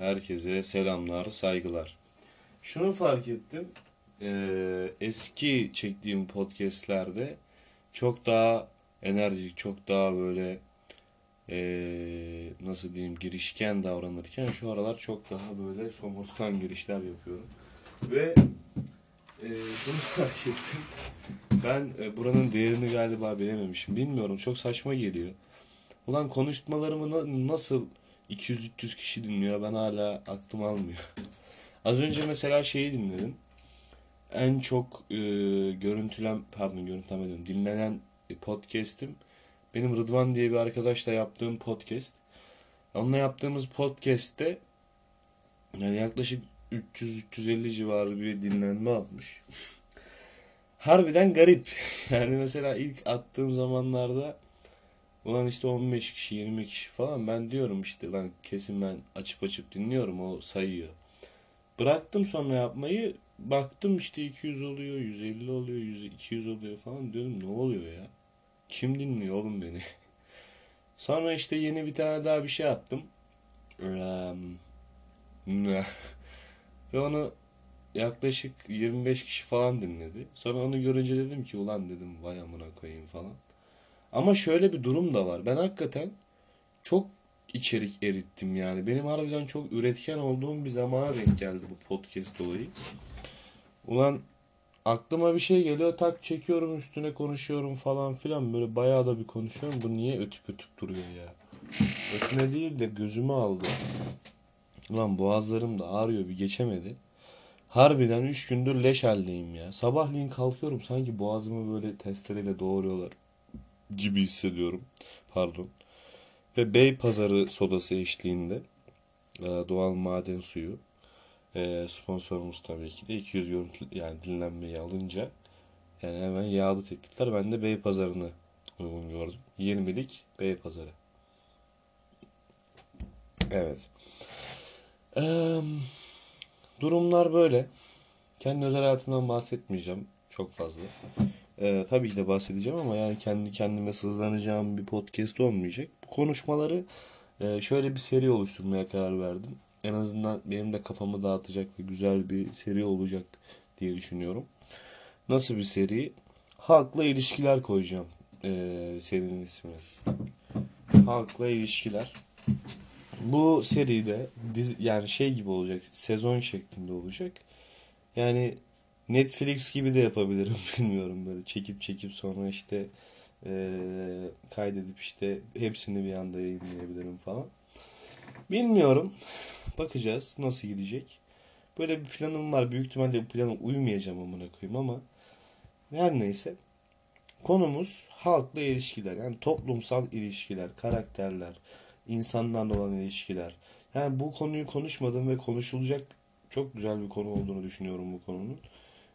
Herkese selamlar, saygılar. Şunu fark ettim. eee, eski çektiğim podcastlerde çok daha enerjik, çok daha böyle eee, nasıl diyeyim girişken davranırken şu aralar çok daha böyle somurtkan girişler yapıyorum. Ve eee şunu fark ettim. Ben e, buranın değerini galiba bilememişim. Bilmiyorum çok saçma geliyor. Ulan konuşmalarımı na- nasıl 200-300 kişi dinliyor ben hala aklım almıyor. Az önce mesela şeyi dinledim. En çok e, görüntülen pardon görüntülemedim dinlenen e, podcast'im benim Rıdvan diye bir arkadaşla yaptığım podcast. Onunla yaptığımız podcast'te yani yaklaşık 300-350 civarı bir dinlenme almış. Harbiden garip. Yani mesela ilk attığım zamanlarda ulan işte 15 kişi 20 kişi falan ben diyorum işte lan kesin ben açıp açıp dinliyorum o sayıyor. Bıraktım sonra yapmayı baktım işte 200 oluyor 150 oluyor 100, 200 oluyor falan diyorum ne oluyor ya? Kim dinliyor oğlum beni? Sonra işte yeni bir tane daha bir şey attım. Ve onu yaklaşık 25 kişi falan dinledi. Sonra onu görünce dedim ki ulan dedim vay amına koyayım falan. Ama şöyle bir durum da var. Ben hakikaten çok içerik erittim yani. Benim harbiden çok üretken olduğum bir zamana denk geldi bu podcast olayı. Ulan aklıma bir şey geliyor tak çekiyorum üstüne konuşuyorum falan filan böyle bayağı da bir konuşuyorum. Bu niye ötüp ötüp duruyor ya? Ötme değil de gözümü aldı. Ulan boğazlarım da ağrıyor bir geçemedi. Harbiden 3 gündür leş haldeyim ya. Sabahleyin kalkıyorum sanki boğazımı böyle testereyle doğruyorlar gibi hissediyorum. Pardon. Ve Bey Pazarı sodası eşliğinde e, doğal maden suyu e, sponsorumuz tabii ki de 200 görüntü yani dinlenmeyi alınca yani hemen yağlı teklifler ben de Bey Pazarı'nı uygun gördüm. 20'lik Bey Pazarı. Evet. Eee, durumlar böyle. Kendi özel hayatımdan bahsetmeyeceğim çok fazla. Ee, tabii ki de bahsedeceğim ama yani kendi kendime sızlanacağım bir podcast olmayacak. Bu konuşmaları e, şöyle bir seri oluşturmaya karar verdim. En azından benim de kafamı dağıtacak ve güzel bir seri olacak diye düşünüyorum. Nasıl bir seri? Halkla ilişkiler koyacağım e, serinin ismini. Halkla ilişkiler. Bu seride dizi, yani şey gibi olacak, sezon şeklinde olacak. Yani Netflix gibi de yapabilirim bilmiyorum böyle çekip çekip sonra işte eee, kaydedip işte hepsini bir anda yayınlayabilirim falan. Bilmiyorum. Bakacağız nasıl gidecek. Böyle bir planım var. Büyük ihtimalle bu plana uymayacağım amına koyayım ama her neyse. Konumuz halkla ilişkiler. Yani toplumsal ilişkiler, karakterler, insanlarla olan ilişkiler. Yani bu konuyu konuşmadım ve konuşulacak çok güzel bir konu olduğunu düşünüyorum bu konunun.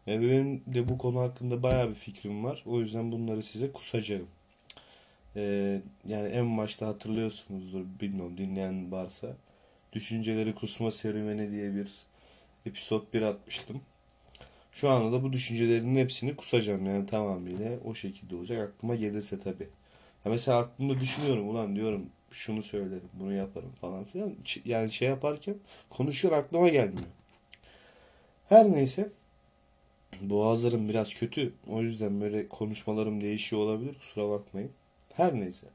E, benim de bu konu hakkında bayağı bir fikrim var. O yüzden bunları size kusacağım. E, yani en başta hatırlıyorsunuzdur bilmiyorum dinleyen varsa. Düşünceleri kusma serüveni diye bir episod bir atmıştım. Şu anda da bu düşüncelerinin hepsini kusacağım yani tamamıyla o şekilde olacak. Aklıma gelirse tabii. Ya mesela aklımda düşünüyorum ulan diyorum şunu söylerim bunu yaparım falan filan. Yani şey yaparken konuşuyor aklıma gelmiyor. Her neyse boğazlarım biraz kötü. O yüzden böyle konuşmalarım değişiyor olabilir. Kusura bakmayın. Her neyse.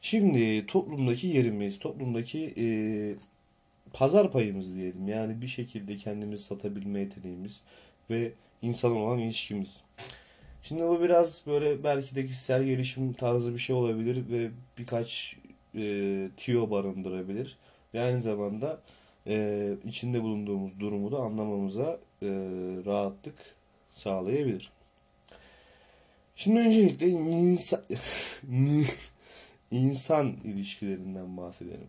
Şimdi toplumdaki yerimiz, toplumdaki e, pazar payımız diyelim. Yani bir şekilde kendimizi satabilme yeteneğimiz ve insan olan ilişkimiz. Şimdi bu biraz böyle belki de kişisel gelişim tarzı bir şey olabilir ve birkaç e, tiyo barındırabilir. Ve aynı zamanda e, içinde bulunduğumuz durumu da anlamamıza e, rahatlık sağlayabilir. Şimdi öncelikle insan insan ilişkilerinden bahsedelim.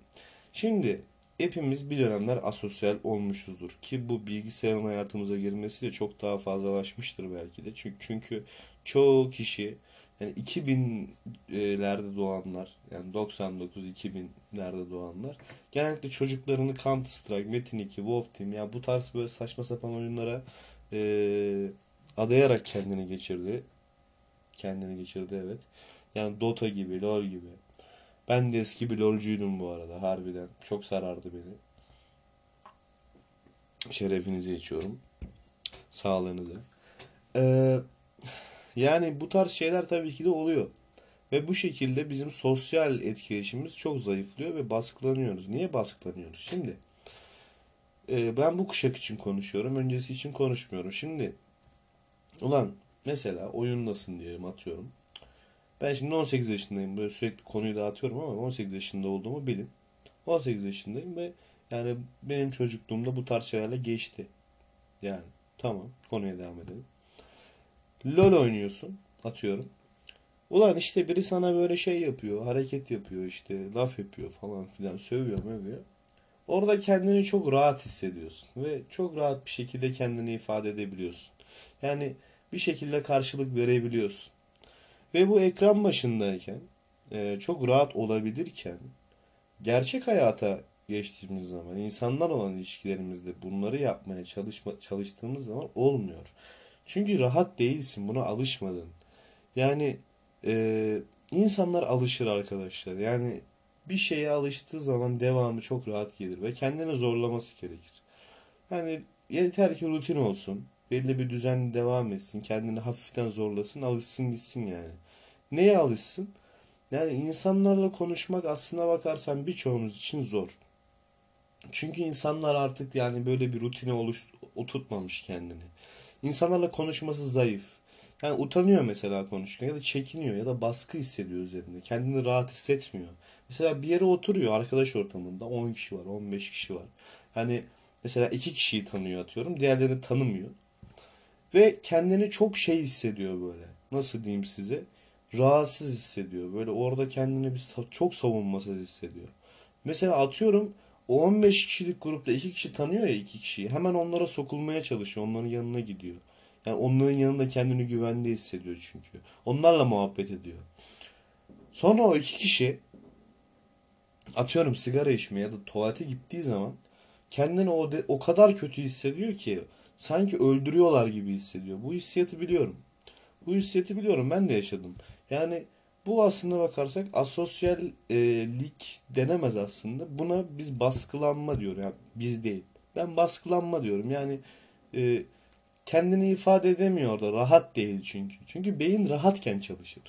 Şimdi hepimiz bir dönemler asosyal olmuşuzdur ki bu bilgisayarın hayatımıza girmesiyle çok daha fazlalaşmıştır belki de. Çünkü çünkü çoğu kişi yani 2000'lerde doğanlar yani 99-2000'lerde doğanlar genellikle çocuklarını Counter Strike, Metin 2, Wolf Team ya bu tarz böyle saçma sapan oyunlara e, adayarak kendini geçirdi. Kendini geçirdi evet. Yani Dota gibi, LoL gibi. Ben de eski bir LoL'cuydum bu arada harbiden. Çok sarardı beni. Şerefinize içiyorum. Sağlığınıza. Ee, yani bu tarz şeyler tabii ki de oluyor. Ve bu şekilde bizim sosyal etkileşimimiz çok zayıflıyor ve baskılanıyoruz. Niye baskılanıyoruz? Şimdi e, ben bu kuşak için konuşuyorum. Öncesi için konuşmuyorum. Şimdi ulan mesela oyundasın diyelim atıyorum. Ben şimdi 18 yaşındayım. Böyle sürekli konuyu dağıtıyorum ama 18 yaşında olduğumu bilin. 18 yaşındayım ve yani benim çocukluğumda bu tarz şeylerle geçti. Yani tamam konuya devam edelim. LOL oynuyorsun atıyorum. Ulan işte biri sana böyle şey yapıyor, hareket yapıyor işte, laf yapıyor falan filan, sövüyor mövüyor. Orada kendini çok rahat hissediyorsun ve çok rahat bir şekilde kendini ifade edebiliyorsun. Yani bir şekilde karşılık verebiliyorsun. Ve bu ekran başındayken e, çok rahat olabilirken gerçek hayata geçtiğimiz zaman insanlar olan ilişkilerimizde bunları yapmaya çalışma, çalıştığımız zaman olmuyor. Çünkü rahat değilsin, buna alışmadın. Yani e, insanlar alışır arkadaşlar. Yani bir şeye alıştığı zaman devamı çok rahat gelir ve kendini zorlaması gerekir. Yani yeter ki rutin olsun. Belli bir düzen devam etsin. Kendini hafiften zorlasın. Alışsın gitsin yani. Neye alışsın? Yani insanlarla konuşmak aslına bakarsan birçoğumuz için zor. Çünkü insanlar artık yani böyle bir rutine oluş, oturtmamış kendini. İnsanlarla konuşması zayıf. Yani utanıyor mesela konuşurken ya da çekiniyor ya da baskı hissediyor üzerinde. Kendini rahat hissetmiyor. Mesela bir yere oturuyor arkadaş ortamında 10 kişi var 15 kişi var. Hani mesela iki kişiyi tanıyor atıyorum diğerlerini tanımıyor. Ve kendini çok şey hissediyor böyle. Nasıl diyeyim size? Rahatsız hissediyor. Böyle orada kendini bir çok savunmasız hissediyor. Mesela atıyorum o 15 kişilik grupta iki kişi tanıyor ya iki kişiyi. Hemen onlara sokulmaya çalışıyor. Onların yanına gidiyor. Yani onların yanında kendini güvende hissediyor çünkü. Onlarla muhabbet ediyor. Sonra o iki kişi atıyorum sigara içmeye ya da tuvalete gittiği zaman kendini o, de, o kadar kötü hissediyor ki sanki öldürüyorlar gibi hissediyor. Bu hissiyatı biliyorum. Bu hissiyatı biliyorum. Ben de yaşadım. Yani bu aslında bakarsak asosyallik denemez aslında. Buna biz baskılanma diyor. Yani biz değil. Ben baskılanma diyorum. Yani e, kendini ifade edemiyor da rahat değil çünkü. Çünkü beyin rahatken çalışır.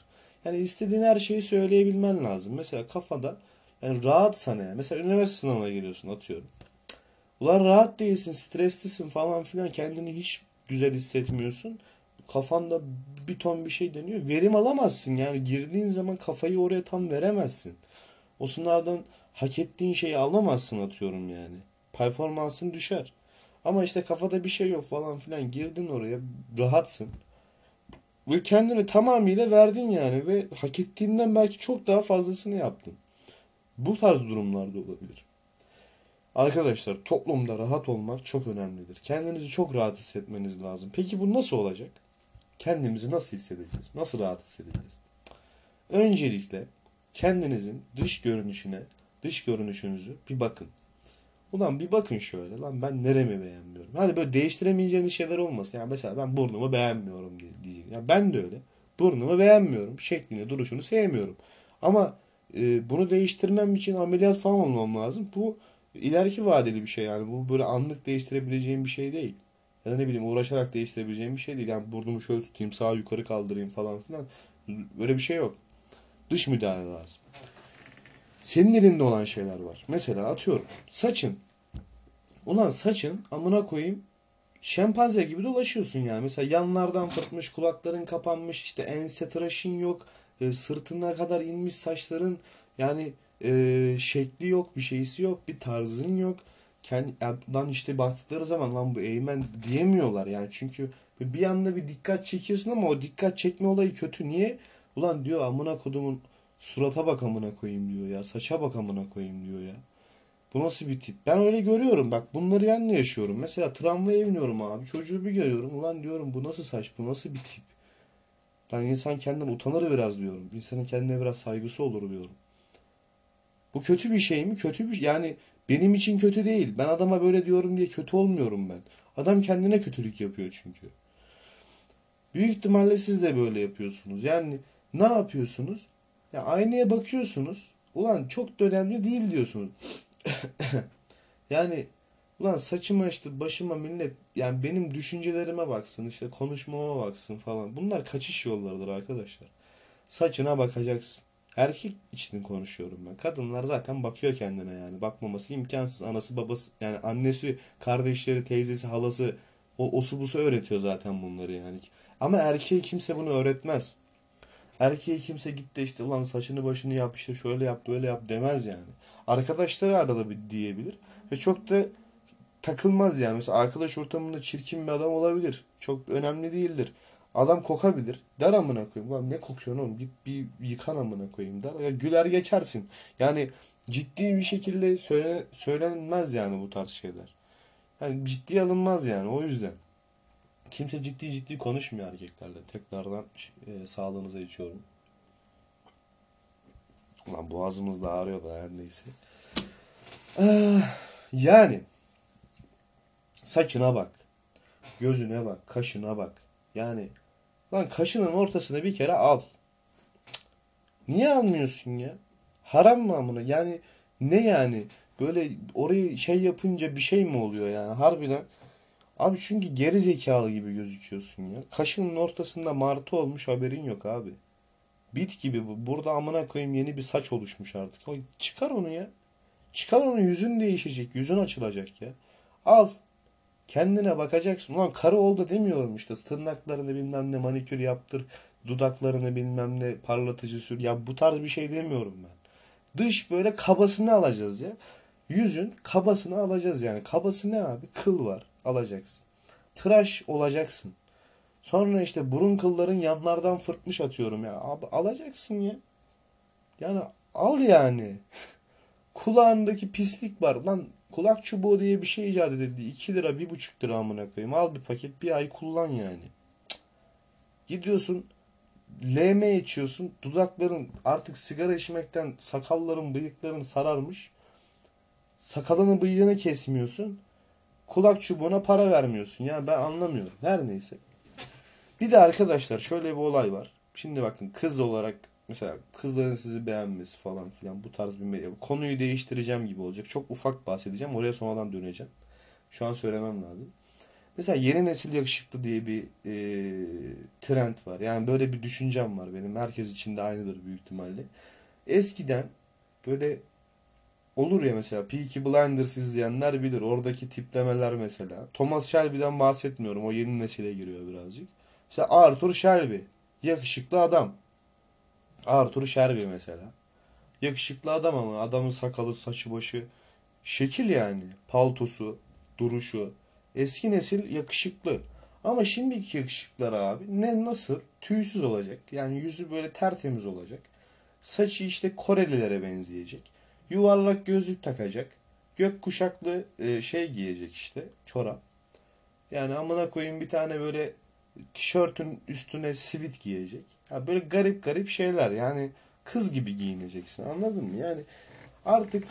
Yani istediğin her şeyi söyleyebilmen lazım. Mesela kafada yani rahatsan eğer. Mesela üniversite sınavına giriyorsun atıyorum. Ulan rahat değilsin, streslisin falan filan kendini hiç güzel hissetmiyorsun. Kafanda bir ton bir şey deniyor. Verim alamazsın yani girdiğin zaman kafayı oraya tam veremezsin. O sınavdan hak ettiğin şeyi alamazsın atıyorum yani. Performansın düşer. Ama işte kafada bir şey yok falan filan girdin oraya rahatsın. Ve kendini tamamıyla verdin yani ve hak ettiğinden belki çok daha fazlasını yaptın. Bu tarz durumlarda olabilir. Arkadaşlar toplumda rahat olmak çok önemlidir. Kendinizi çok rahat hissetmeniz lazım. Peki bu nasıl olacak? Kendimizi nasıl hissedeceğiz? Nasıl rahat hissedeceğiz? Öncelikle kendinizin dış görünüşüne, dış görünüşünüzü bir bakın. Ulan bir bakın şöyle lan ben neremi beğenmiyorum. Hadi böyle değiştiremeyeceğiniz şeyler olmasın. Yani mesela ben burnumu beğenmiyorum diye diyecek. Yani ben de öyle. Burnumu beğenmiyorum. Şeklini, duruşunu sevmiyorum. Ama e, bunu değiştirmem için ameliyat falan olmam lazım. Bu ileriki vadeli bir şey yani. Bu böyle anlık değiştirebileceğim bir şey değil. Ya da ne bileyim uğraşarak değiştirebileceğim bir şey değil. Yani burnumu şöyle tutayım, sağa yukarı kaldırayım falan filan. Böyle bir şey yok. Dış müdahale lazım. Senin elinde olan şeyler var. Mesela atıyorum saçın. Ulan saçın amına koyayım şempanze gibi dolaşıyorsun yani. Mesela yanlardan fırtmış, kulakların kapanmış, işte ense tıraşın yok, e, sırtına kadar inmiş saçların yani e, şekli yok, bir şeysi yok, bir tarzın yok. Kendi lan işte baktıkları zaman lan bu eğmen diyemiyorlar yani. Çünkü bir anda bir dikkat çekiyorsun ama o dikkat çekme olayı kötü. Niye? Ulan diyor amına kodumun surata bak amına koyayım diyor ya. Saça bak amına koyayım diyor ya. Bu nasıl bir tip? Ben öyle görüyorum. Bak bunları ben de yaşıyorum. Mesela tramvaya biniyorum abi. Çocuğu bir görüyorum. Ulan diyorum bu nasıl saç? Bu nasıl bir tip? Ben insan kendinden utanır biraz diyorum. İnsanın kendine biraz saygısı olur diyorum. Bu kötü bir şey mi? Kötü bir şey. Yani benim için kötü değil. Ben adama böyle diyorum diye kötü olmuyorum ben. Adam kendine kötülük yapıyor çünkü. Büyük ihtimalle siz de böyle yapıyorsunuz. Yani ne yapıyorsunuz? Ya aynaya bakıyorsunuz. Ulan çok da önemli değil diyorsunuz. yani Ulan saçıma işte başıma millet yani benim düşüncelerime baksın işte konuşmama baksın falan. Bunlar kaçış yollarıdır arkadaşlar. Saçına bakacaksın. Erkek için konuşuyorum ben. Kadınlar zaten bakıyor kendine yani. Bakmaması imkansız. Anası babası yani annesi, kardeşleri, teyzesi, halası o osu busu öğretiyor zaten bunları yani. Ama erkeğe kimse bunu öğretmez. Erkeğe kimse gitti işte ulan saçını başını yap işte şöyle yap böyle yap demez yani. Arkadaşları arada bir diyebilir. Ve çok da takılmaz yani. Mesela arkadaş ortamında çirkin bir adam olabilir. Çok önemli değildir. Adam kokabilir. Der amına koyayım. Lan ne kokuyorsun oğlum? Git bir yıkan amına koyayım der. Ya güler geçersin. Yani ciddi bir şekilde söyle, söylenmez yani bu tarz şeyler. Yani ciddi alınmaz yani o yüzden. Kimse ciddi ciddi konuşmuyor erkeklerle. Tekrardan e, sağlığınıza içiyorum. Ulan boğazımız da ağrıyor da her neyse. Ah, yani saçına bak. Gözüne bak. Kaşına bak. Yani lan kaşının ortasını bir kere al. Niye almıyorsun ya? Haram mı amına? Yani ne yani? Böyle orayı şey yapınca bir şey mi oluyor yani? Harbiden Abi çünkü geri zekalı gibi gözüküyorsun ya. Kaşının ortasında martı olmuş haberin yok abi. Bit gibi bu. Burada amına koyayım yeni bir saç oluşmuş artık. Çıkar onu ya. Çıkar onu yüzün değişecek. Yüzün açılacak ya. Al. Kendine bakacaksın. Ulan karı oldu demiyorum işte. Tırnaklarını bilmem ne manikür yaptır. Dudaklarını bilmem ne parlatıcı sür. Ya bu tarz bir şey demiyorum ben. Dış böyle kabasını alacağız ya. Yüzün kabasını alacağız yani. Kabası ne abi? Kıl var alacaksın. Tıraş olacaksın. Sonra işte burun kılların yanlardan fırtmış atıyorum ya. Abi alacaksın ya. Yani al yani. Kulağındaki pislik var. Lan kulak çubuğu diye bir şey icat edildi. 2 lira 1,5 lira amına koyayım. Al bir paket bir ay kullan yani. Gidiyorsun LM içiyorsun. Dudakların artık sigara içmekten sakalların bıyıkların sararmış. Sakalını bıyığını kesmiyorsun kulak çubuğuna para vermiyorsun. Yani ben anlamıyorum. Her neyse. Bir de arkadaşlar şöyle bir olay var. Şimdi bakın kız olarak mesela kızların sizi beğenmesi falan filan bu tarz bir medya. Konuyu değiştireceğim gibi olacak. Çok ufak bahsedeceğim. Oraya sonradan döneceğim. Şu an söylemem lazım. Mesela yeni nesil yakışıklı diye bir e, trend var. Yani böyle bir düşüncem var benim. Herkes için de aynıdır büyük ihtimalle. Eskiden böyle olur ya mesela Peaky Blinders izleyenler bilir. Oradaki tiplemeler mesela. Thomas Shelby'den bahsetmiyorum. O yeni nesile giriyor birazcık. Mesela Arthur Shelby. Yakışıklı adam. Arthur Shelby mesela. Yakışıklı adam ama adamın sakalı, saçı, başı şekil yani. Paltosu, duruşu. Eski nesil yakışıklı. Ama şimdiki yakışıklar abi ne nasıl? Tüysüz olacak. Yani yüzü böyle tertemiz olacak. Saçı işte Korelilere benzeyecek. Yuvarlak gözlük takacak. Gök kuşaklı e, şey giyecek işte. Çorap. Yani amına koyayım bir tane böyle tişörtün üstüne sivit giyecek. Ya böyle garip garip şeyler. Yani kız gibi giyineceksin. Anladın mı? Yani artık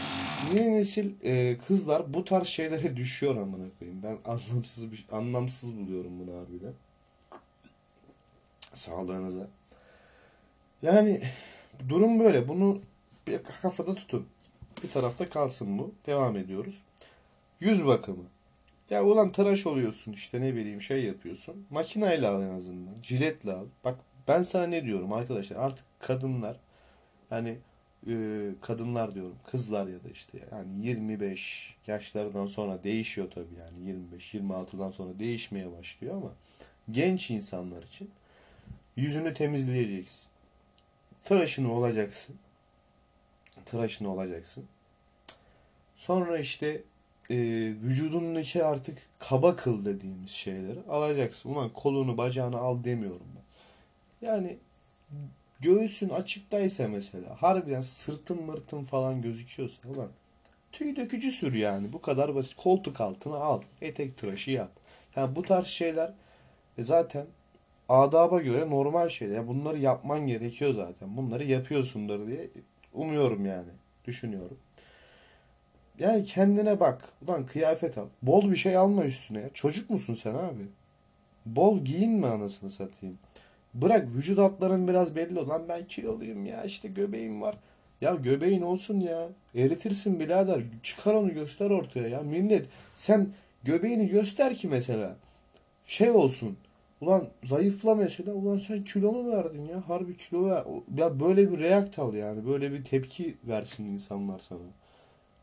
yeni nesil e, kızlar bu tarz şeylere düşüyor amına koyayım. Ben anlamsız bir anlamsız buluyorum bunu harbiden. Sağlığınıza. Yani durum böyle. Bunu bir kafada tutun. Bir tarafta kalsın bu. Devam ediyoruz. Yüz bakımı. Ya ulan tıraş oluyorsun işte ne bileyim şey yapıyorsun. Makineyle al en azından. Jiletle al. Bak ben sana ne diyorum arkadaşlar artık kadınlar hani e, kadınlar diyorum kızlar ya da işte yani 25 yaşlardan sonra değişiyor tabii yani 25-26'dan sonra değişmeye başlıyor ama genç insanlar için yüzünü temizleyeceksin. Tıraşını olacaksın tıraşını olacaksın. Sonra işte e, vücudundaki artık kaba kıl dediğimiz şeyleri alacaksın. Ulan kolunu bacağını al demiyorum ben. Yani göğsün açıktaysa mesela harbiden sırtın mırtın falan gözüküyorsa ulan tüy dökücü sür yani bu kadar basit. Koltuk altına al. Etek tıraşı yap. Yani bu tarz şeyler e, zaten adaba göre normal şeyler. Yani bunları yapman gerekiyor zaten. Bunları yapıyorsundur diye Umuyorum yani. Düşünüyorum. Yani kendine bak. Ulan kıyafet al. Bol bir şey alma üstüne. Çocuk musun sen abi? Bol giyinme anasını satayım. Bırak vücut hatların biraz belli olan ben kiloluyum ya işte göbeğim var. Ya göbeğin olsun ya. Eritirsin birader. Çıkar onu göster ortaya ya. Millet sen göbeğini göster ki mesela. Şey olsun. Ulan zayıfla mesela. Ulan sen kilo mu verdin ya? Harbi kilo ver. Ya böyle bir react al yani. Böyle bir tepki versin insanlar sana.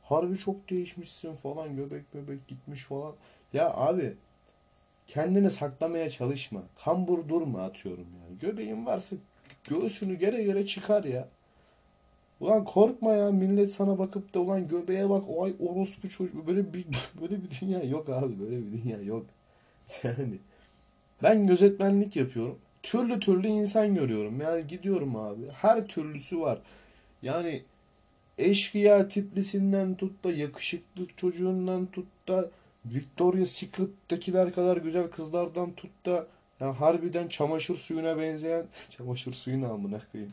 Harbi çok değişmişsin falan. Göbek göbek gitmiş falan. Ya abi kendini saklamaya çalışma. Kambur durma atıyorum yani. Göbeğin varsa göğsünü gere gere çıkar ya. Ulan korkma ya millet sana bakıp da ulan göbeğe bak o ay orospu çocuk böyle bir böyle bir dünya yok abi böyle bir dünya yok. Yani ben gözetmenlik yapıyorum. Türlü türlü insan görüyorum. Yani gidiyorum abi. Her türlüsü var. Yani eşkıya tiplisinden tut da yakışıklı çocuğundan tut da Victoria's Secret'tekiler kadar güzel kızlardan tut da yani harbiden çamaşır suyuna benzeyen çamaşır suyuna amına koyayım.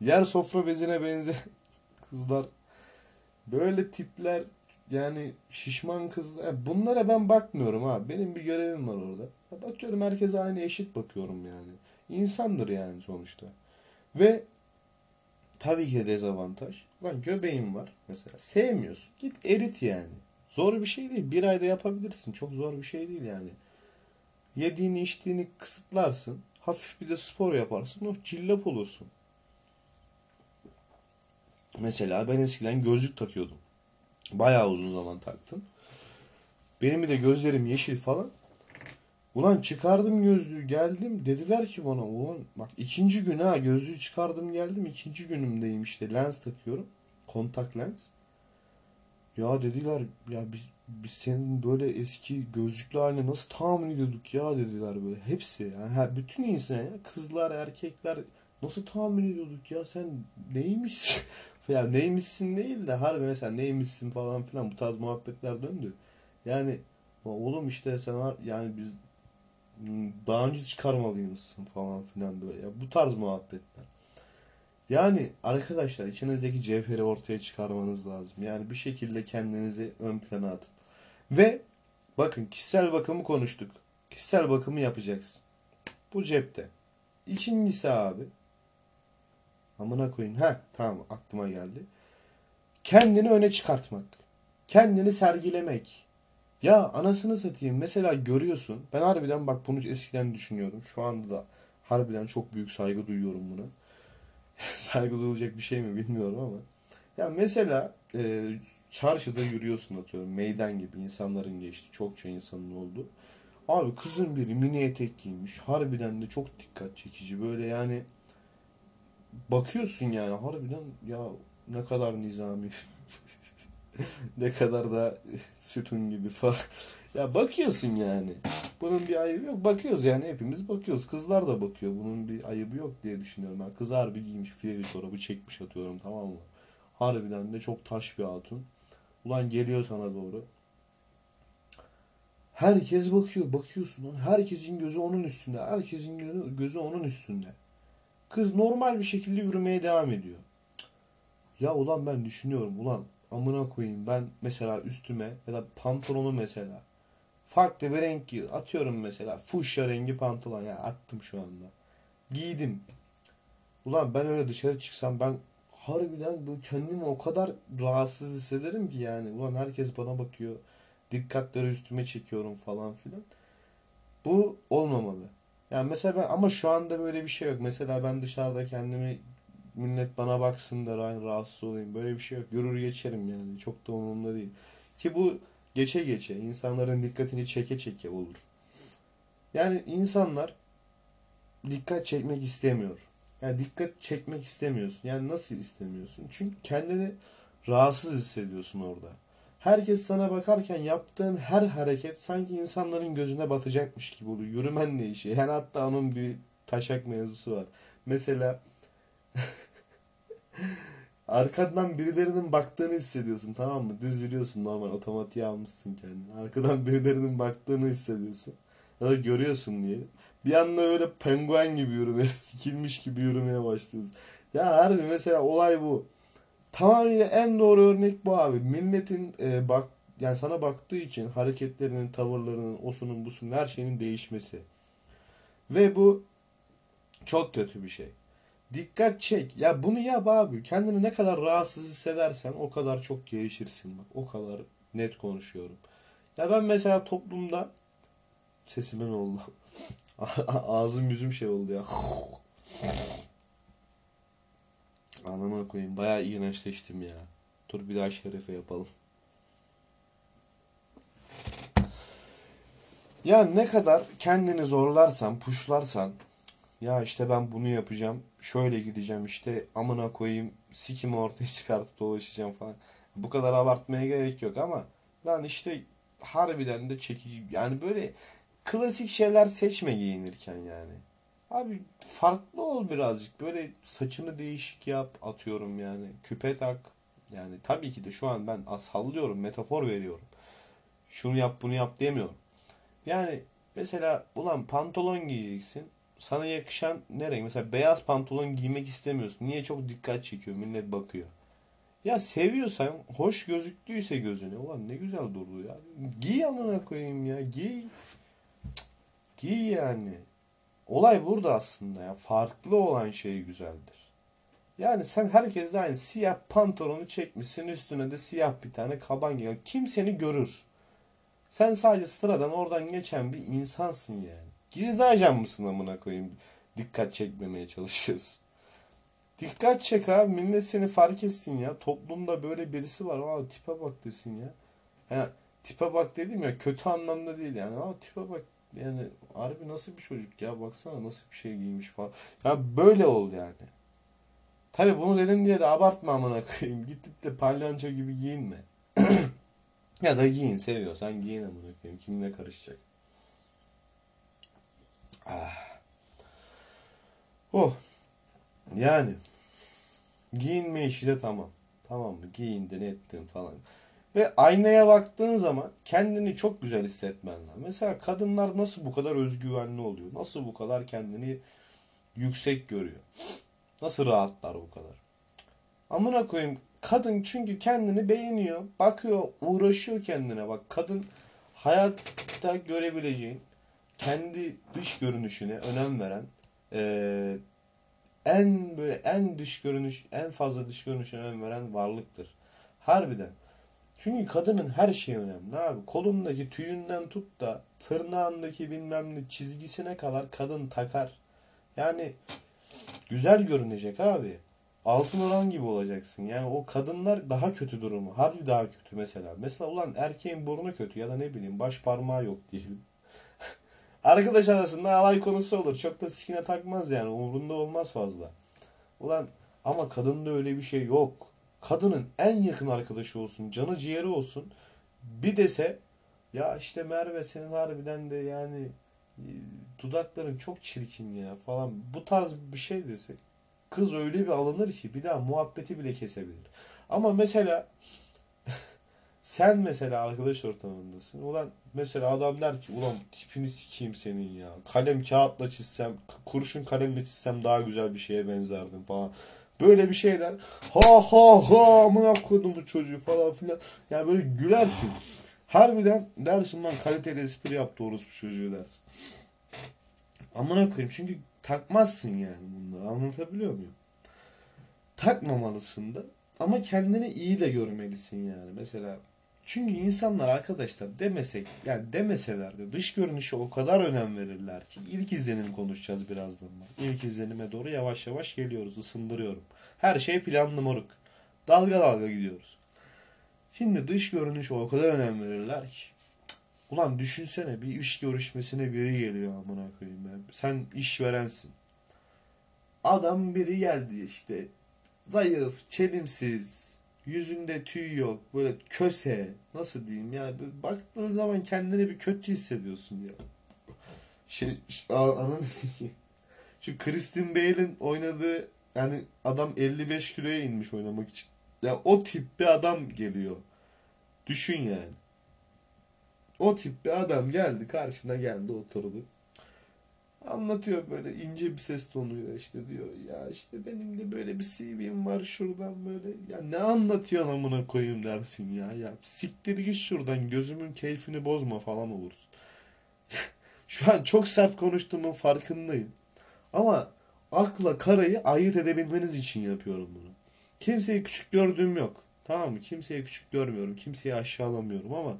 Yer sofra bezine benzeyen kızlar. Böyle tipler yani şişman kızlar. Bunlara ben bakmıyorum ha. Benim bir görevim var orada. Bakıyorum herkese aynı eşit bakıyorum yani. İnsandır yani sonuçta. Ve tabii ki de dezavantaj. Lan göbeğin var mesela. Sevmiyorsun. Git erit yani. Zor bir şey değil. Bir ayda yapabilirsin. Çok zor bir şey değil yani. Yediğini içtiğini kısıtlarsın. Hafif bir de spor yaparsın. Oh cillop olursun. Mesela ben eskiden gözlük takıyordum. Bayağı uzun zaman taktım. Benim bir de gözlerim yeşil falan. Ulan çıkardım gözlüğü geldim. Dediler ki bana ulan bak ikinci gün ha gözlüğü çıkardım geldim. ikinci günümdeyim işte lens takıyorum. Kontak lens. Ya dediler ya biz biz senin böyle eski gözlüklü haline nasıl tahmin ediyorduk ya dediler böyle. Hepsi yani her, bütün insan ya kızlar erkekler nasıl tahmin ediyorduk ya sen neymişsin? ya neymişsin değil de harbi mesela neymişsin falan filan bu tarz muhabbetler döndü. Yani oğlum işte sen yani biz daha önce çıkarmalıymışsın falan filan böyle ya bu tarz muhabbetler. Yani arkadaşlar içinizdeki cevheri ortaya çıkarmanız lazım. Yani bir şekilde kendinizi ön plana atın. Ve bakın kişisel bakımı konuştuk. Kişisel bakımı yapacaksın. Bu cepte. İkincisi abi. Amına koyayım. Ha tamam aklıma geldi. Kendini öne çıkartmak. Kendini sergilemek. Ya anasını satayım. Mesela görüyorsun. Ben harbiden bak bunu eskiden düşünüyordum. Şu anda da harbiden çok büyük saygı duyuyorum buna. saygı duyulacak bir şey mi bilmiyorum ama. Ya mesela e, çarşıda yürüyorsun atıyorum. Meydan gibi insanların geçti. Çokça insanın oldu. Abi kızın biri mini etek giymiş. Harbiden de çok dikkat çekici. Böyle yani bakıyorsun yani harbiden ya ne kadar nizami. ne kadar da sütun gibi falan. Ya bakıyorsun yani. Bunun bir ayıbı yok. Bakıyoruz yani hepimiz bakıyoruz. Kızlar da bakıyor. Bunun bir ayıbı yok diye düşünüyorum. Ben kız harbi giymiş fileli çorabı çekmiş atıyorum tamam mı? Harbiden de çok taş bir hatun. Ulan geliyor sana doğru. Herkes bakıyor. Bakıyorsun lan. Herkesin gözü onun üstünde. Herkesin gözü, gözü onun üstünde. Kız normal bir şekilde yürümeye devam ediyor. Ya ulan ben düşünüyorum. Ulan amına koyayım ben mesela üstüme ya da pantolonu mesela farklı bir renk giy atıyorum mesela fuşya rengi pantolon ya attım şu anda. Giydim. Ulan ben öyle dışarı çıksam ben harbiden bu kendimi o kadar rahatsız hissederim ki yani. Ulan herkes bana bakıyor dikkatleri üstüme çekiyorum falan filan. Bu olmamalı. Yani mesela ben ama şu anda böyle bir şey yok. Mesela ben dışarıda kendimi millet bana baksın da aynı rahatsız olayım. Böyle bir şey yok. Görür geçerim yani. Çok da umurumda değil. Ki bu geçe geçe insanların dikkatini çeke çeke olur. Yani insanlar dikkat çekmek istemiyor. Yani dikkat çekmek istemiyorsun. Yani nasıl istemiyorsun? Çünkü kendini rahatsız hissediyorsun orada. Herkes sana bakarken yaptığın her hareket sanki insanların gözüne batacakmış gibi oluyor. Yürümen değişiyor. Yani hatta onun bir taşak mevzusu var. Mesela Arkadan birilerinin baktığını hissediyorsun tamam mı? Düz yürüyorsun normal otomatiğe almışsın kendini. Arkadan birilerinin baktığını hissediyorsun. Ya da görüyorsun diye. Bir anda öyle penguen gibi yürümeye, sikilmiş gibi yürümeye başlıyorsun. Ya harbi mesela olay bu. Tamamıyla en doğru örnek bu abi. Milletin e, bak yani sana baktığı için hareketlerinin, tavırlarının, osunun, busunun her şeyinin değişmesi. Ve bu çok kötü bir şey. Dikkat çek. Ya bunu yap abi. Kendini ne kadar rahatsız hissedersen o kadar çok gelişirsin. Bak o kadar net konuşuyorum. Ya ben mesela toplumda sesime ne oldu? Ağzım yüzüm şey oldu ya. Anama koyayım. Bayağı iğrençleştim ya. Dur bir daha şerefe yapalım. Ya ne kadar kendini zorlarsan, puşlarsan ya işte ben bunu yapacağım, şöyle gideceğim işte amına koyayım, sikimi ortaya çıkartıp dolaşacağım falan. Bu kadar abartmaya gerek yok ama lan işte harbiden de çekici yani böyle klasik şeyler seçme giyinirken yani. Abi farklı ol birazcık. Böyle saçını değişik yap atıyorum yani. Küpe tak. Yani tabii ki de şu an ben sallıyorum, metafor veriyorum. Şunu yap bunu yap demiyorum. Yani mesela ulan pantolon giyeceksin. Sana yakışan ne renk? Mesela beyaz pantolon giymek istemiyorsun. Niye? Çok dikkat çekiyor. Millet bakıyor. Ya seviyorsan, hoş gözüktüyse gözüne. Ulan ne güzel durdu ya. Giy amına koyayım ya. Giy. Giy yani. Olay burada aslında ya. Farklı olan şey güzeldir. Yani sen herkes de aynı siyah pantolonu çekmişsin. Üstüne de siyah bir tane kaban giyiyor. Kim seni görür? Sen sadece sıradan oradan geçen bir insansın yani. Gizli ajan mısın amına koyayım? Dikkat çekmemeye çalışıyorsun. Dikkat çek abi. Millet seni fark etsin ya. Toplumda böyle birisi var. Aa tipe bak desin ya. Yani tipe bak dedim ya kötü anlamda değil yani. Aa tipe bak yani harbi nasıl bir çocuk ya baksana nasıl bir şey giymiş falan. Ya böyle ol yani. Tabi bunu dedim diye de abartma amına koyayım. Gidip de palyanço gibi giyinme. ya da giyin seviyorsan giyin amına koyayım. Kimle karışacak? Ah. Oh. Yani giyinme işi de tamam. Tamam mı? Giyindin ettin falan. Ve aynaya baktığın zaman kendini çok güzel hissetmen lazım. Mesela kadınlar nasıl bu kadar özgüvenli oluyor? Nasıl bu kadar kendini yüksek görüyor? Nasıl rahatlar bu kadar? Amına koyayım kadın çünkü kendini beğeniyor. Bakıyor, uğraşıyor kendine. Bak kadın hayatta görebileceğin kendi dış görünüşüne önem veren e, en böyle en dış görünüş en fazla dış görünüşe önem veren varlıktır. Harbiden. Çünkü kadının her şeyi önemli abi. Kolundaki tüyünden tut da tırnağındaki bilmem ne çizgisine kadar kadın takar. Yani güzel görünecek abi. Altın oran gibi olacaksın. Yani o kadınlar daha kötü durumu. Harbi daha kötü mesela. Mesela ulan erkeğin burnu kötü ya da ne bileyim baş parmağı yok diyelim. Arkadaş arasında alay konusu olur. Çok da sikine takmaz yani. Umurunda olmaz fazla. Ulan ama kadında öyle bir şey yok. Kadının en yakın arkadaşı olsun. Canı ciğeri olsun. Bir dese ya işte Merve senin harbiden de yani e, dudakların çok çirkin ya falan. Bu tarz bir şey desek. Kız öyle bir alınır ki bir daha muhabbeti bile kesebilir. Ama mesela sen mesela arkadaş ortamındasın. Ulan mesela adam der ki ulan tipini sikeyim senin ya. Kalem kağıtla çizsem, kurşun kalemle çizsem daha güzel bir şeye benzerdim falan. Böyle bir şeyler. Ha ha ha amına koydum bu çocuğu falan filan. Yani böyle gülersin. Harbiden dersin lan kaliteli espri yaptı orospu çocuğu dersin. Amına koyayım çünkü takmazsın yani bunları. Anlatabiliyor muyum? Takmamalısın da. Ama kendini iyi de görmelisin yani. Mesela çünkü insanlar arkadaşlar demesek yani demeseler de dış görünüşe o kadar önem verirler ki ilk izlenim konuşacağız birazdan. İlk izlenime doğru yavaş yavaş geliyoruz ısındırıyorum. Her şey planlı moruk. Dalga dalga gidiyoruz. Şimdi dış görünüşe o kadar önem verirler ki. Ulan düşünsene bir iş görüşmesine biri geliyor amına koyayım ya. Sen işverensin. Adam biri geldi işte. Zayıf, çelimsiz, yüzünde tüy yok, böyle köse, nasıl diyeyim ya. Baktığın zaman kendini bir kötü hissediyorsun ya. Şey, anladın ki. Şu Christian Bale'in oynadığı yani adam 55 kiloya inmiş oynamak için. Ya o tip bir adam geliyor. Düşün yani. O tip bir adam geldi karşına geldi oturdu. Anlatıyor böyle ince bir ses tonuyla işte diyor ya işte benim de böyle bir CV'm var şuradan böyle ya ne anlatıyorsun amına koyayım dersin ya ya siktir git şuradan gözümün keyfini bozma falan olursun. Şu an çok sert konuştuğumun farkındayım. Ama akla karayı ayırt edebilmeniz için yapıyorum bunu. Kimseyi küçük gördüğüm yok. Tamam mı? Kimseyi küçük görmüyorum. Kimseyi aşağılamıyorum ama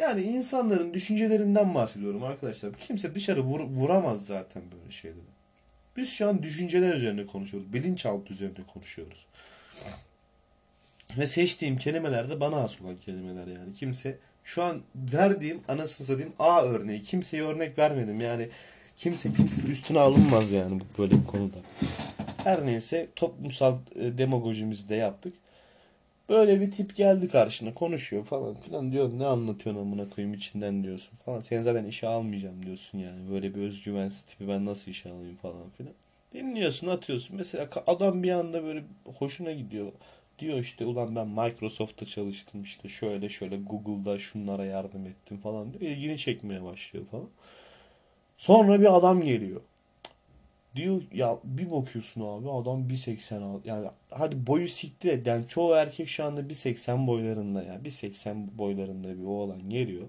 yani insanların düşüncelerinden bahsediyorum arkadaşlar. Kimse dışarı vur, vuramaz zaten böyle şeyleri. Biz şu an düşünceler üzerine konuşuyoruz. Bilinçaltı üzerine konuşuyoruz. Ve seçtiğim kelimeler de bana has olan kelimeler yani. Kimse şu an verdiğim anasını satayım A örneği. Kimseye örnek vermedim yani. Kimse kimse üstüne alınmaz yani böyle bir konuda. Her neyse toplumsal e, demagojimizi de yaptık. Böyle bir tip geldi karşına konuşuyor falan filan diyor ne anlatıyorsun amına koyayım içinden diyorsun falan. Seni zaten işe almayacağım diyorsun yani. Böyle bir özgüvensiz tipi ben nasıl işe alayım falan filan. Dinliyorsun atıyorsun. Mesela adam bir anda böyle hoşuna gidiyor. Diyor işte ulan ben Microsoft'ta çalıştım işte şöyle şöyle Google'da şunlara yardım ettim falan diyor. İlgini çekmeye başlıyor falan. Sonra bir adam geliyor. Diyor ya bir bakıyorsun abi adam 1.80 yani hadi boyu siktir et. Yani çoğu erkek şu anda 1.80 boylarında yani 1.80 boylarında bir oğlan geliyor.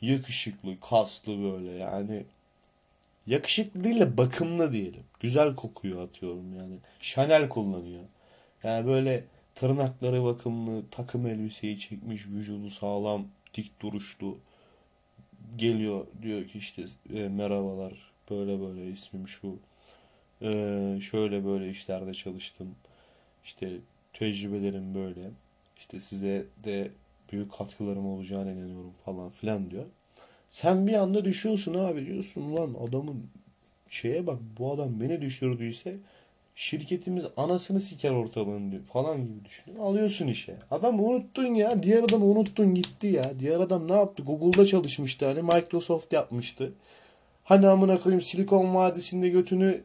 Yakışıklı, kaslı böyle yani yakışıklı değil de bakımlı diyelim. Güzel kokuyor atıyorum yani. Chanel kullanıyor. Yani böyle tırnakları bakımlı, takım elbiseyi çekmiş, vücudu sağlam, dik duruşlu geliyor diyor ki işte e, merhabalar böyle böyle ismim şu e, şöyle böyle işlerde çalıştım işte tecrübelerim böyle işte size de büyük katkılarım olacağına inanıyorum falan filan diyor. Sen bir anda düşüyorsun abi diyorsun lan adamın şeye bak bu adam beni düşürdüyse şirketimiz anasını siker ortalığın diyor falan gibi düşünüyor. Alıyorsun işe. Adam unuttun ya. Diğer adamı unuttun gitti ya. Diğer adam ne yaptı? Google'da çalışmıştı hani Microsoft yapmıştı. Hani amına koyayım Silikon Vadisi'nde götünü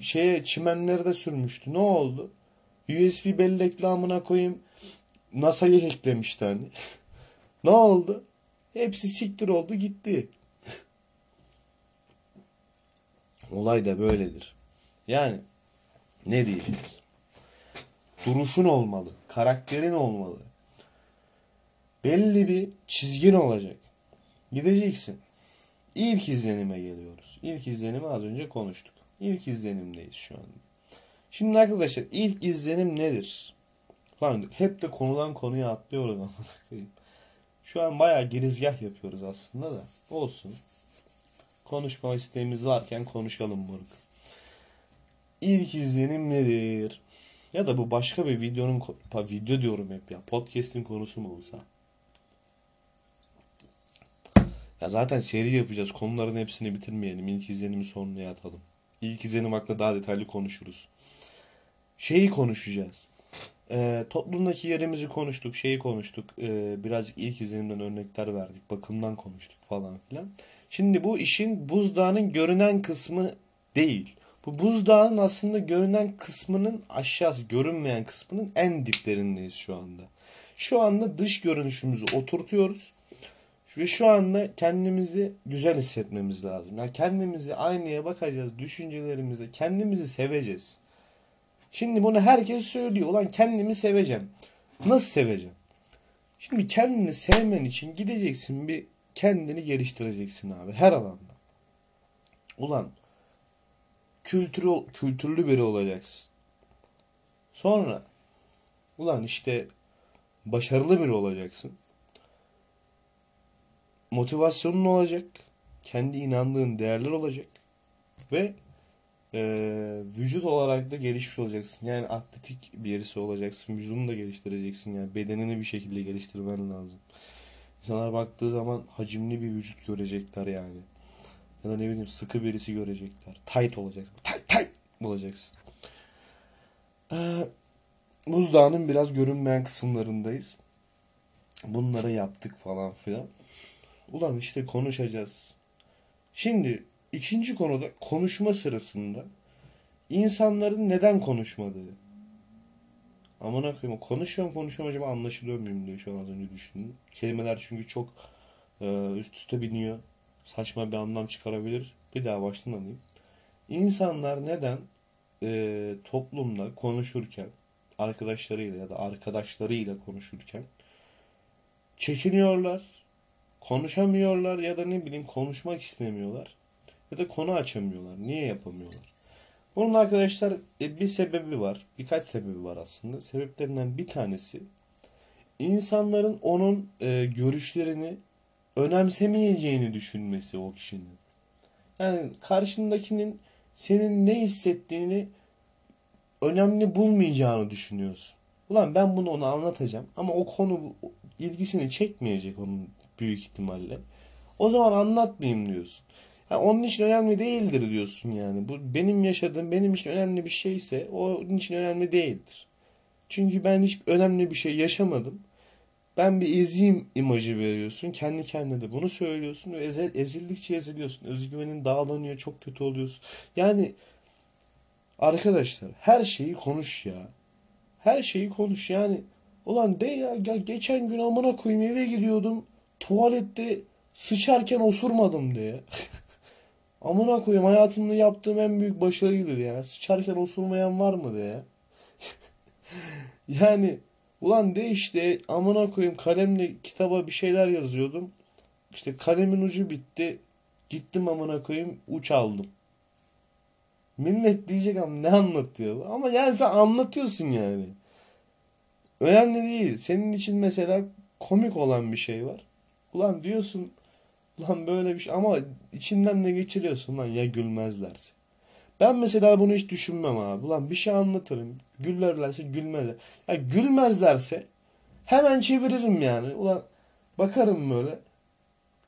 şeye çimenlerde sürmüştü. Ne oldu? USB bellekli amına koyayım NASA'yı hacklemişti hani. ne oldu? Hepsi siktir oldu gitti. Olay da böyledir. Yani ne diyeceğiz? Duruşun olmalı. Karakterin olmalı. Belli bir çizgin olacak. Gideceksin. İlk izlenime geliyoruz. İlk izlenimi az önce konuştuk. İlk izlenimdeyiz şu anda. Şimdi arkadaşlar ilk izlenim nedir? Lan hep de konudan konuya atlıyoruz ama Şu an bayağı girizgah yapıyoruz aslında da. Olsun. Konuşma isteğimiz varken konuşalım moruk. İlk izlenim nedir? Ya da bu başka bir videonun video diyorum hep ya. Podcast'in konusu mu olsa? Ya zaten seri yapacağız. Konuların hepsini bitirmeyelim. İlk izlenimi sonuna atalım. İlk izlenim hakkında daha detaylı konuşuruz. Şeyi konuşacağız. Ee, toplumdaki yerimizi konuştuk, şeyi konuştuk. Ee, birazcık ilk izlenimden örnekler verdik. Bakımdan konuştuk falan filan. Şimdi bu işin buzdağının görünen kısmı değil. Bu buzdağının aslında görünen kısmının aşağısı, görünmeyen kısmının en diplerindeyiz şu anda. Şu anda dış görünüşümüzü oturtuyoruz. Ve şu anda kendimizi güzel hissetmemiz lazım. Yani kendimizi aynaya bakacağız, düşüncelerimizle kendimizi seveceğiz. Şimdi bunu herkes söylüyor. Ulan kendimi seveceğim. Nasıl seveceğim? Şimdi kendini sevmen için gideceksin bir kendini geliştireceksin abi her alanda. Ulan kültürü, kültürlü biri olacaksın. Sonra ulan işte başarılı biri olacaksın. Motivasyonun olacak. Kendi inandığın değerler olacak. Ve e, vücut olarak da gelişmiş olacaksın. Yani atletik birisi olacaksın. Vücudunu da geliştireceksin. Yani bedenini bir şekilde geliştirmen lazım. İnsanlar baktığı zaman hacimli bir vücut görecekler yani. Ya da ne bileyim sıkı birisi görecekler. Tight olacaksın. Tight tight olacaksın. Ee, buzdağının biraz görünmeyen kısımlarındayız. Bunları yaptık falan filan. Ulan işte konuşacağız. Şimdi ikinci konuda konuşma sırasında insanların neden konuşmadığı. Amına koyayım konuşuyorum konuşuyorum acaba anlaşılıyor muyum diye şu an az önce düşündüm. Kelimeler çünkü çok e, üst üste biniyor saçma bir anlam çıkarabilir. Bir daha baştan alayım. İnsanlar neden e, toplumda konuşurken arkadaşlarıyla ya da arkadaşlarıyla konuşurken çekiniyorlar, konuşamıyorlar ya da ne bileyim konuşmak istemiyorlar. ya da konu açamıyorlar. Niye yapamıyorlar? Bunun arkadaşlar e, bir sebebi var. Birkaç sebebi var aslında. Sebeplerinden bir tanesi insanların onun e, görüşlerini önemsemeyeceğini düşünmesi o kişinin. Yani karşındakinin senin ne hissettiğini önemli bulmayacağını düşünüyorsun. Ulan ben bunu ona anlatacağım ama o konu ilgisini çekmeyecek onun büyük ihtimalle. O zaman anlatmayayım diyorsun. Yani onun için önemli değildir diyorsun yani. Bu benim yaşadığım benim için önemli bir şeyse onun için önemli değildir. Çünkü ben hiç önemli bir şey yaşamadım. Ben bir eziyim imajı veriyorsun. Kendi kendine de bunu söylüyorsun ve ezel, ezildikçe eziliyorsun. Özgüvenin dağlanıyor, çok kötü oluyorsun. Yani arkadaşlar her şeyi konuş ya. Her şeyi konuş yani. Ulan de ya, ya geçen gün amına koyayım eve gidiyordum. Tuvalette sıçarken osurmadım diye. amına koyayım hayatımda yaptığım en büyük başarıydı ya. Sıçarken osurmayan var mı diye. yani ulan de işte amına koyayım kalemle kitaba bir şeyler yazıyordum. İşte kalemin ucu bitti. Gittim amına koyayım uç aldım. Millet diyecek ama ne anlatıyor? Ama yani sen anlatıyorsun yani. Önemli değil. Senin için mesela komik olan bir şey var. Ulan diyorsun ulan böyle bir şey ama içinden ne geçiriyorsun lan ya gülmezlerse. Ben mesela bunu hiç düşünmem abi. Ulan bir şey anlatırım. Gülerlerse gülmezler. Ya gülmezlerse hemen çeviririm yani. Ulan bakarım böyle.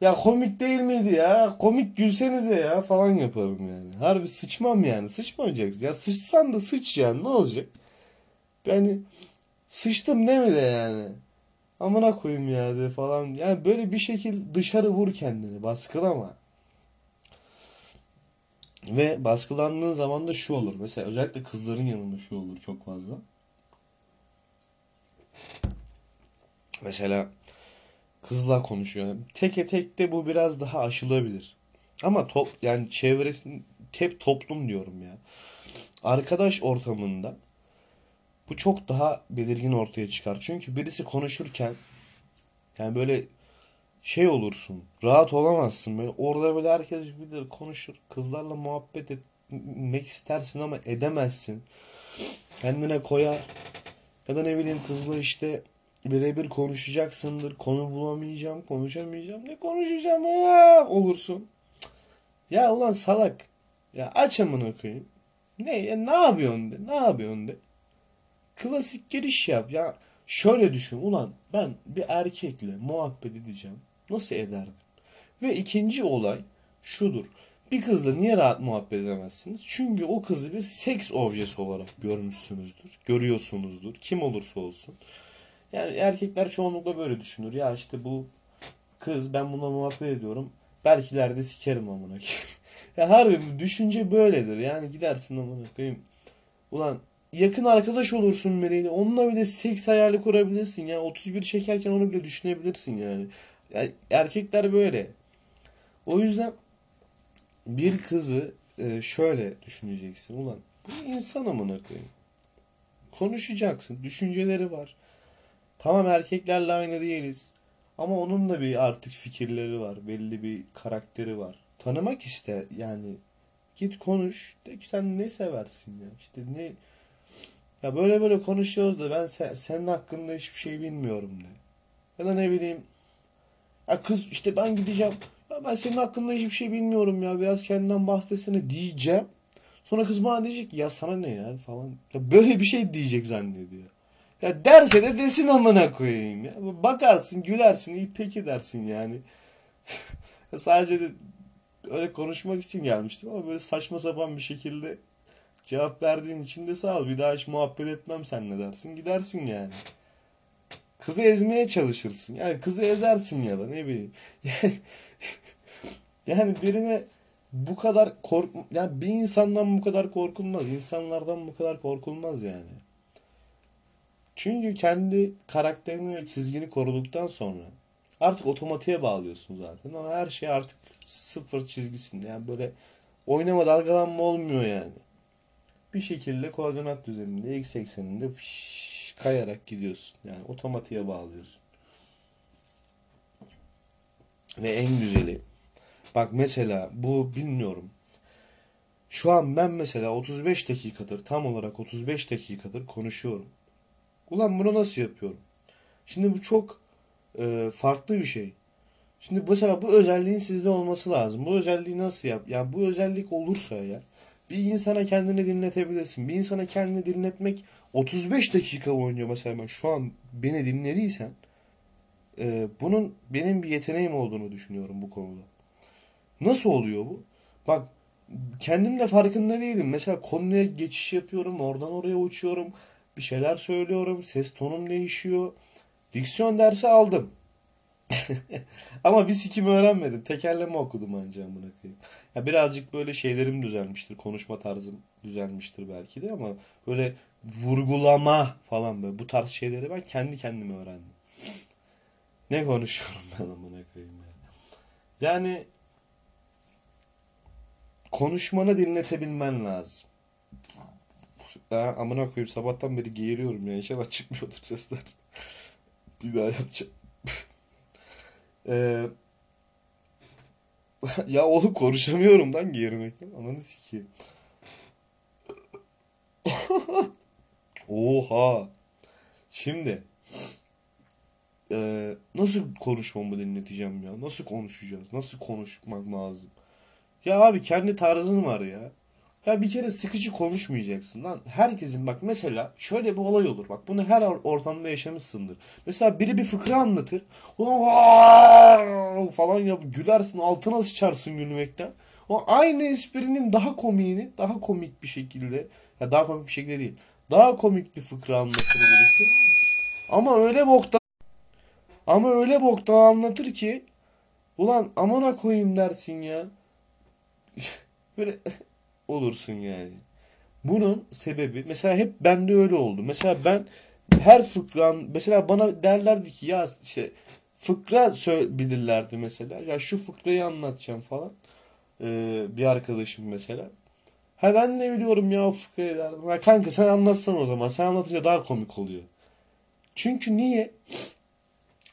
Ya komik değil miydi ya? Komik gülsenize ya falan yaparım yani. Harbi sıçmam yani. Sıçmayacaksın. Ya sıçsan da sıç yani ne olacak? Yani sıçtım ne mi de yani? Amına koyayım ya de falan. Yani böyle bir şekil dışarı vur kendini. Baskılama. Ve baskılandığın zaman da şu olur. Mesela özellikle kızların yanında şu olur çok fazla. Mesela kızla konuşuyor. Teke tek de bu biraz daha aşılabilir. Ama top yani çevresinde hep toplum diyorum ya. Arkadaş ortamında bu çok daha belirgin ortaya çıkar. Çünkü birisi konuşurken yani böyle şey olursun. Rahat olamazsın. Böyle orada böyle herkes bilir konuşur. Kızlarla muhabbet etmek istersin ama edemezsin. Kendine koyar. Ya da ne bileyim kızla işte birebir konuşacaksındır. Konu bulamayacağım, konuşamayacağım. Ne konuşacağım ya olursun. Ya ulan salak. Ya aç amına koyayım. Ne ya ne yapıyorsun de? Ne yapıyorsun de? Klasik giriş yap. Ya şöyle düşün. Ulan ben bir erkekle muhabbet edeceğim. Nasıl ederdim? Ve ikinci olay şudur. Bir kızla niye rahat muhabbet edemezsiniz? Çünkü o kızı bir seks objesi olarak görmüşsünüzdür. Görüyorsunuzdur. Kim olursa olsun. Yani erkekler çoğunlukla böyle düşünür. Ya işte bu kız ben buna muhabbet ediyorum. Belki ileride sikerim amına Ya harbi düşünce böyledir. Yani gidersin amına koyayım. Ulan yakın arkadaş olursun Meleğiyle. Onunla bile seks hayali kurabilirsin. Yani 31 çekerken onu bile düşünebilirsin yani. yani erkekler böyle. O yüzden bir kızı e, şöyle düşüneceksin. Ulan bu insan amına koyayım. Konuşacaksın. Düşünceleri var. Tamam erkeklerle aynı değiliz. Ama onun da bir artık fikirleri var. Belli bir karakteri var. Tanımak iste yani. Git konuş. De ki sen ne seversin ya. İşte ne ya böyle böyle konuşuyoruz da ben sen, senin hakkında hiçbir şey bilmiyorum de. Ya da ne bileyim. Ya kız işte ben gideceğim. Ya ben senin hakkında hiçbir şey bilmiyorum ya. Biraz kendinden bahsetsene diyeceğim. Sonra kız bana diyecek ya sana ne ya falan. Ya böyle bir şey diyecek zannediyor. Ya derse de desin amına koyayım ya. Bakarsın gülersin iyi peki dersin yani. Sadece de öyle konuşmak için gelmiştim ama böyle saçma sapan bir şekilde cevap verdiğin için de sağ ol. Bir daha hiç muhabbet etmem senle dersin. Gidersin yani. Kızı ezmeye çalışırsın. Yani kızı ezersin ya da ne bileyim. Yani, yani birine bu kadar kork yani bir insandan bu kadar korkulmaz. İnsanlardan bu kadar korkulmaz yani. Çünkü kendi karakterini ve çizgini koruduktan sonra artık otomatiğe bağlıyorsun zaten ama her şey artık sıfır çizgisinde. Yani böyle oynama dalgalanma olmuyor yani. Bir şekilde koordinat düzeninde x ekseninde fiş, kayarak gidiyorsun. Yani otomatiğe bağlıyorsun. Ve en güzeli Bak mesela bu bilmiyorum. Şu an ben mesela 35 dakikadır tam olarak 35 dakikadır konuşuyorum. Ulan bunu nasıl yapıyorum? Şimdi bu çok e, farklı bir şey. Şimdi mesela bu özelliğin sizde olması lazım. Bu özelliği nasıl yap? Yani bu özellik olursa ya bir insana kendini dinletebilirsin. Bir insana kendini dinletmek 35 dakika boyunca mesela ben şu an beni dinlediysen e, bunun benim bir yeteneğim olduğunu düşünüyorum bu konuda. Nasıl oluyor bu? Bak kendim de farkında değilim. Mesela konuya geçiş yapıyorum. Oradan oraya uçuyorum. Bir şeyler söylüyorum. Ses tonum değişiyor. Diksiyon dersi aldım. Ama bir sikimi öğrenmedim. Tekerleme okudum ancak amına koyayım. Ya birazcık böyle şeylerim düzelmiştir. Konuşma tarzım düzelmiştir belki de ama böyle vurgulama falan böyle bu tarz şeyleri ben kendi kendime öğrendim. Ne konuşuyorum ben amına koyayım ya. Yani konuşmanı dinletebilmen lazım. Ha, amına koyayım sabahtan beri geğiriyorum ya. İnşallah çıkmıyordur sesler. Bir daha yapacağım. Ee, ya oğlum konuşamıyorum lan geğirmekten. Ananı sikeyim. Oha. Şimdi e, nasıl konuşmamı dinleteceğim ya? Nasıl konuşacağız? Nasıl konuşmak lazım? Ya abi kendi tarzın var ya. Ya bir kere sıkıcı konuşmayacaksın lan. Herkesin bak mesela şöyle bir olay olur. Bak bunu her or- ortamda yaşamışsındır. Mesela biri bir fıkra anlatır. Ulan falan yap gülersin altına sıçarsın gülmekten. O aynı esprinin daha komiğini daha komik bir şekilde ya daha komik bir şekilde değil. Daha komik bir fıkra anlatır birisi. Ama öyle boktan ama öyle boktan anlatır ki ulan amına koyayım dersin ya. Böyle olursun yani. Bunun sebebi mesela hep bende öyle oldu. Mesela ben her fıkran mesela bana derlerdi ki ya işte fıkra bilirlerdi mesela. Ya şu fıkrayı anlatacağım falan. Ee, bir arkadaşım mesela. Ha ben ne biliyorum ya o fıkrayı derdim. Ya kanka sen anlatsan o zaman. Sen anlatınca daha komik oluyor. Çünkü niye?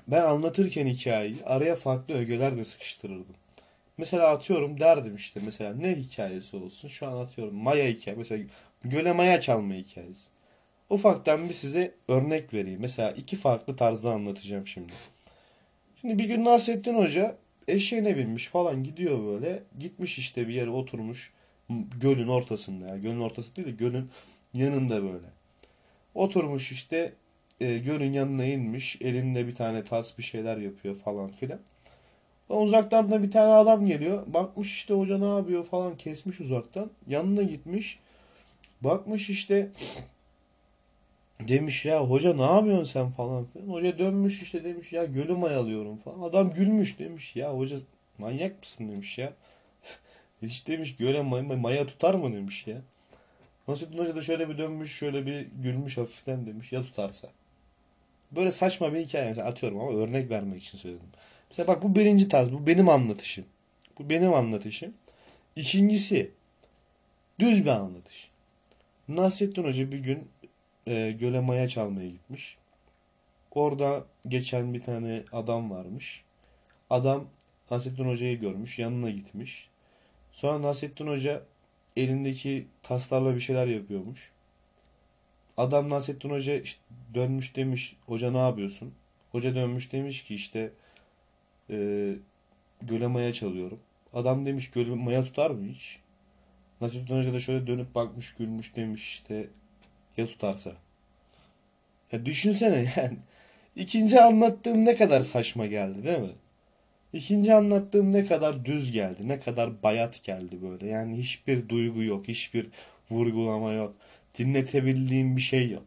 Ben anlatırken hikayeyi araya farklı ögeler de sıkıştırırdım. Mesela atıyorum derdim işte mesela ne hikayesi olsun şu an atıyorum Maya hikaye mesela göle Maya çalma hikayesi. Ufaktan bir size örnek vereyim. Mesela iki farklı tarzda anlatacağım şimdi. Şimdi bir gün Nasrettin Hoca eşeğine binmiş falan gidiyor böyle. Gitmiş işte bir yere oturmuş gölün ortasında ya. Gölün ortası değil de gölün yanında böyle. Oturmuş işte e, gölün yanına inmiş. Elinde bir tane tas bir şeyler yapıyor falan filan. Uzaktan da bir tane adam geliyor. Bakmış işte hoca ne yapıyor falan kesmiş uzaktan. Yanına gitmiş. Bakmış işte demiş ya hoca ne yapıyorsun sen falan filan. Hoca dönmüş işte demiş ya gölü mayalıyorum falan. Adam gülmüş demiş ya hoca manyak mısın demiş ya. Hiç demiş göle maya, maya tutar mı demiş ya. Nasrettin Hoca da şöyle bir dönmüş şöyle bir gülmüş hafiften demiş ya tutarsa. Böyle saçma bir hikaye mesela atıyorum ama örnek vermek için söyledim. Mesela bak bu birinci tarz. Bu benim anlatışım. Bu benim anlatışım. İkincisi düz bir anlatış. Nasrettin Hoca bir gün e, göle maya çalmaya gitmiş. Orada geçen bir tane adam varmış. Adam Nasrettin Hoca'yı görmüş. Yanına gitmiş. Sonra Nasrettin Hoca elindeki taslarla bir şeyler yapıyormuş. Adam Nasrettin Hoca işte dönmüş demiş. Hoca ne yapıyorsun? Hoca dönmüş demiş ki işte e, göle maya çalıyorum. Adam demiş göle maya tutar mı hiç? Nasrettin Hoca da şöyle dönüp bakmış gülmüş demiş işte ya tutarsa. Ya düşünsene yani. İkinci anlattığım ne kadar saçma geldi değil mi? İkinci anlattığım ne kadar düz geldi, ne kadar bayat geldi böyle. Yani hiçbir duygu yok, hiçbir vurgulama yok. Dinletebildiğim bir şey yok.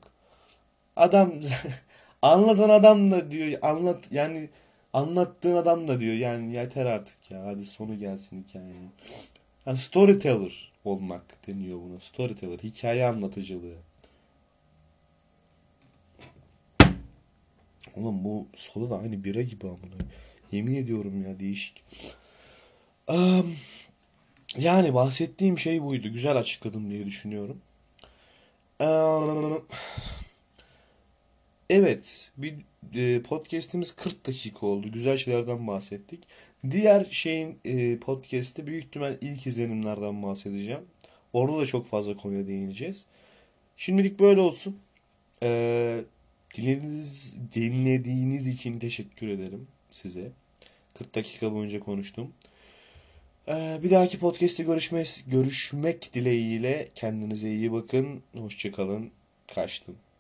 Adam anlatan adam da diyor anlat yani anlattığın adam da diyor yani yeter artık ya hadi sonu gelsin hikayenin. Yani storyteller olmak deniyor buna. Storyteller, hikaye anlatıcılığı. Oğlum bu soda da aynı bira gibi amına. Yemin ediyorum ya değişik. Am, yani bahsettiğim şey buydu. Güzel açıkladım diye düşünüyorum. Am, evet, bir podcast'imiz 40 dakika oldu. Güzel şeylerden bahsettik. Diğer şeyin e, podcast'te büyük ihtimal ilk izlenimlerden bahsedeceğim. Orada da çok fazla konuya değineceğiz. Şimdilik böyle olsun. Ee, dinlediğiniz, dinlediğiniz için teşekkür ederim size. 40 dakika boyunca konuştum. Bir dahaki podcast'te görüşmek, görüşmek dileğiyle kendinize iyi bakın. Hoşçakalın. Kaçtım.